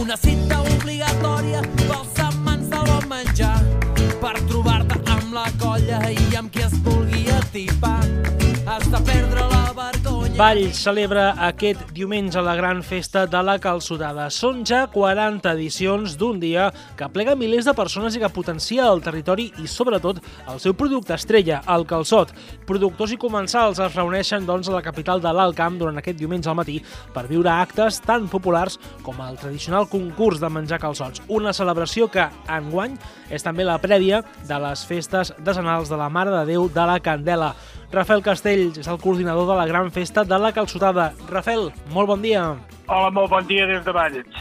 Una cita obligatòria pels amants del bon menjar per trobar-te amb la colla i amb qui es vulgui atipar. Valls celebra aquest diumenge la gran festa de la calçotada. Són ja 40 edicions d'un dia que plega milers de persones i que potencia el territori i, sobretot, el seu producte estrella, el calçot. Productors i comensals es reuneixen doncs, a la capital de l'Alt Camp durant aquest diumenge al matí per viure actes tan populars com el tradicional concurs de menjar calçots. Una celebració que, enguany, és també la prèvia de les festes decenals de la Mare de Déu de la Candela. Rafael Castells és el coordinador de la gran festa de la calçotada. Rafael, molt bon dia. Hola, molt bon dia des de Valls.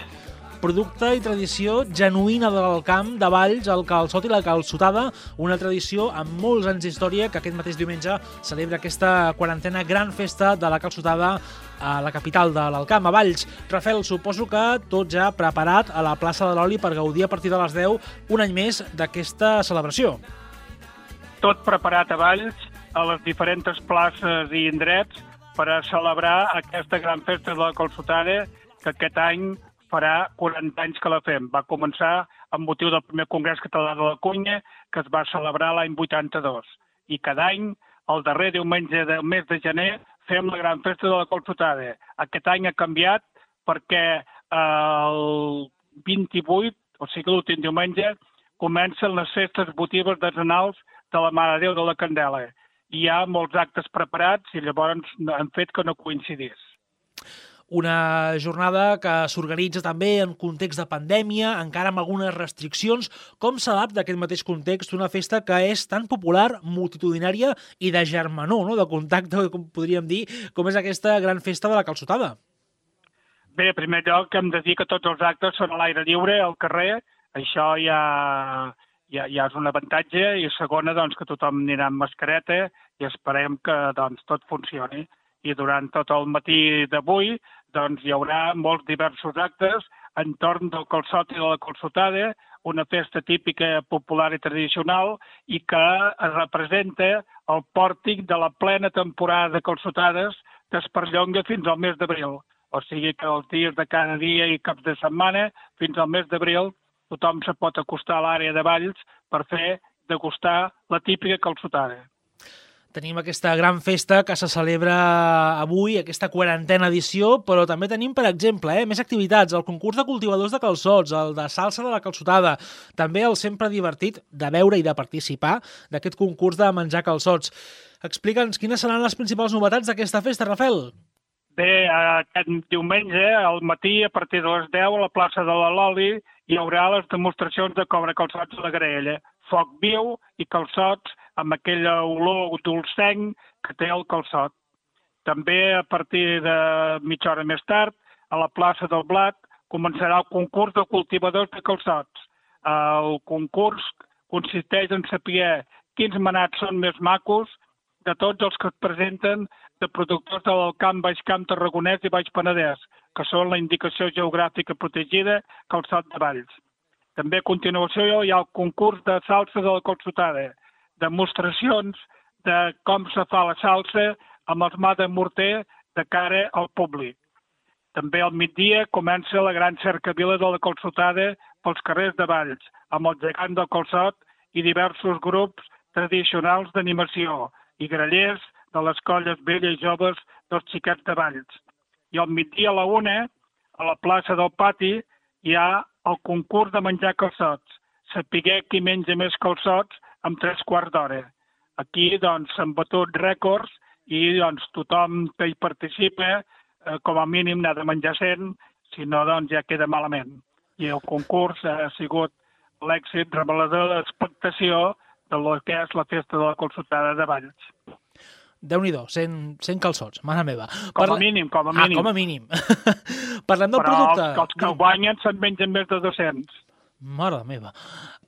Producte i tradició genuïna del camp de Valls, el calçot i la calçotada, una tradició amb molts anys d'història que aquest mateix diumenge celebra aquesta quarantena gran festa de la calçotada a la capital de l'Alcamp, a Valls. Rafael, suposo que tot ja preparat a la plaça de l'Oli per gaudir a partir de les 10 un any més d'aquesta celebració. Tot preparat a Valls, a les diferents places i indrets per a celebrar aquesta gran festa de la calçotada que aquest any farà 40 anys que la fem. Va començar amb motiu del primer Congrés Català de la Cunya, que es va celebrar l'any 82. I cada any, el darrer diumenge del mes de gener, fem la gran festa de la calçotada. Aquest any ha canviat perquè el 28, o sigui l'últim diumenge, comencen les festes votives decenals de la Mare de Déu de la Candela. Hi ha molts actes preparats i llavors han fet que no coincidís. Una jornada que s'organitza també en context de pandèmia, encara amb algunes restriccions. Com s'adapta aquest mateix context una festa que és tan popular, multitudinària i de germanor, no? de contacte, com podríem dir, com és aquesta gran festa de la calçotada? Bé, en primer lloc hem de dir que tots els actes són a l'aire lliure, al carrer. Això ja, ja, ja és un avantatge. I segona, doncs, que tothom anirà amb mascareta i esperem que doncs, tot funcioni i durant tot el matí d'avui doncs, hi haurà molts diversos actes entorn del calçot i de la calçotada, una festa típica, popular i tradicional i que representa el pòrtic de la plena temporada de calçotades que es perllonga fins al mes d'abril. O sigui que els dies de cada dia i caps de setmana, fins al mes d'abril, tothom se pot acostar a l'àrea de Valls per fer degustar la típica calçotada. Tenim aquesta gran festa que se celebra avui, aquesta quarantena edició, però també tenim, per exemple, eh, més activitats, el concurs de cultivadors de calçots, el de salsa de la calçotada, també el sempre divertit de veure i de participar d'aquest concurs de menjar calçots. Explica'ns quines seran les principals novetats d'aquesta festa, Rafael. Bé, aquest diumenge, al matí, a partir de les 10, a la plaça de la Loli, hi haurà les demostracions de cobre calçots a la graella. Foc viu i calçots amb aquella olor dolcenc que té el calçot. També a partir de mitja hora més tard, a la plaça del Blat, començarà el concurs de cultivadors de calçots. El concurs consisteix en saber quins manats són més macos de tots els que es presenten de productors del Camp, Baix Camp, Tarragonès i Baix Penedès, que són la indicació geogràfica protegida calçot de Valls. També a continuació hi ha el concurs de salsa de la calçotada, demostracions de com se fa la salsa amb els mà de morter de cara al públic. També al migdia comença la gran cercavila de la calçotada pels carrers de Valls, amb el gegant del calçot i diversos grups tradicionals d'animació i grellers de les colles velles i joves dels xiquets de Valls. I al migdia a la una, a la plaça del pati, hi ha el concurs de menjar calçots. Sapiguer qui menja més calçots amb tres quarts d'hora. Aquí, doncs, batut rècords i, doncs, tothom que hi participa, eh, com a mínim n'ha de menjar 100, si no, doncs, ja queda malament. I el concurs ha sigut l'èxit revelador de l'expectació de lo que és la festa de la consultada de Valls. Déu-n'hi-do, 100, 100 calçots, mare meva. Com Parla... a mínim, com a mínim. Ah, com a mínim. Parlem del Però producte. Però els que guanyen se'n mengen més de 200. Mare meva.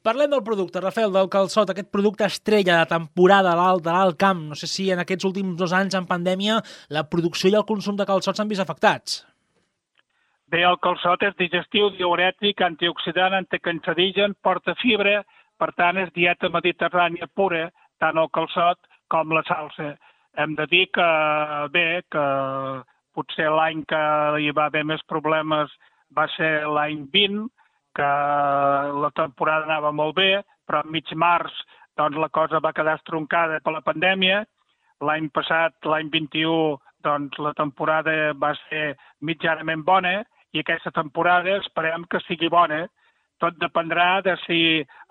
Parlem del producte, Rafael, del calçot, aquest producte estrella de temporada a l'alt, de l'alt camp. No sé si en aquests últims dos anys en pandèmia la producció i el consum de calçots s'han vist afectats. Bé, el calçot és digestiu, diurètic, antioxidant, anticancerigen, porta fibra, per tant és dieta mediterrània pura, tant el calçot com la salsa. Hem de dir que, bé, que potser l'any que hi va haver més problemes va ser l'any 20, que la temporada anava molt bé, però a mig març doncs, la cosa va quedar estroncada per la pandèmia. L'any passat, l'any 21, doncs, la temporada va ser mitjanament bona i aquesta temporada esperem que sigui bona. Tot dependrà de si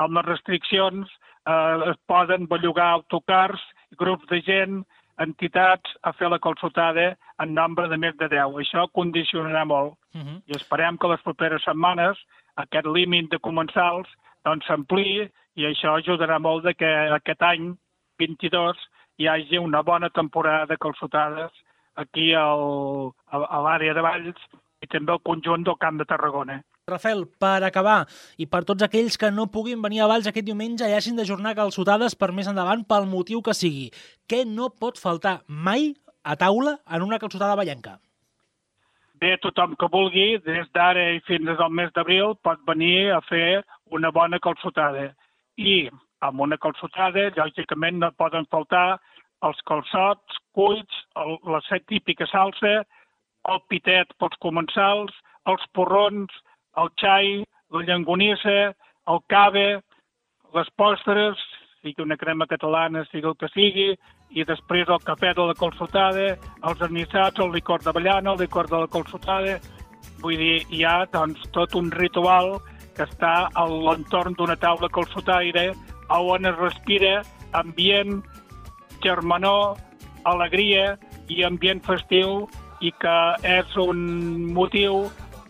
amb les restriccions eh, es poden bellugar autocars, grups de gent, entitats a fer la consultada en nombre de més de 10. Això condicionarà molt uh -huh. i esperem que les properes setmanes aquest límit de comensals doncs s'ampliï i això ajudarà molt de que aquest any 22 hi hagi una bona temporada de calçotades aquí al, a, a l'àrea de Valls i també al conjunt del Camp de Tarragona. Rafael, per acabar, i per tots aquells que no puguin venir a Valls aquest diumenge i hagin d'ajornar calçotades per més endavant pel motiu que sigui, què no pot faltar mai a taula en una calçotada ballenca? Bé, tothom que vulgui, des d'ara i fins al mes d'abril, pot venir a fer una bona calçotada. I amb una calçotada, lògicament, no poden faltar els calçots, cuits, el, la típica salsa, el pitet pels comensals, els porrons, el xai, la llangonissa, el cave, les postres, sigui una crema catalana, sigui el que sigui, i després el cafè de la colsotada, els anissats, el licor d'avellana, el licor de la colsotada... Vull dir, hi ha doncs, tot un ritual que està a l'entorn d'una taula colsotaire on es respira ambient, germanor, alegria i ambient festiu i que és un motiu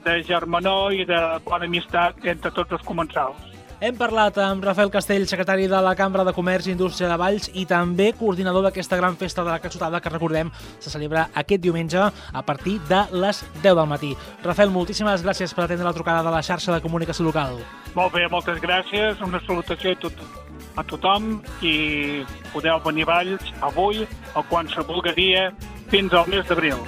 de germanor i de bona amistat entre tots els comensals. Hem parlat amb Rafael Castell, secretari de la Cambra de Comerç i Indústria de Valls i també coordinador d'aquesta gran festa de la Catxotada que recordem se celebra aquest diumenge a partir de les 10 del matí. Rafael, moltíssimes gràcies per atendre la trucada de la xarxa de comunicació local. Molt bé, moltes gràcies. Una salutació a, tot, a tothom i podeu venir a Valls avui o quan se vulgui dia fins al mes d'abril.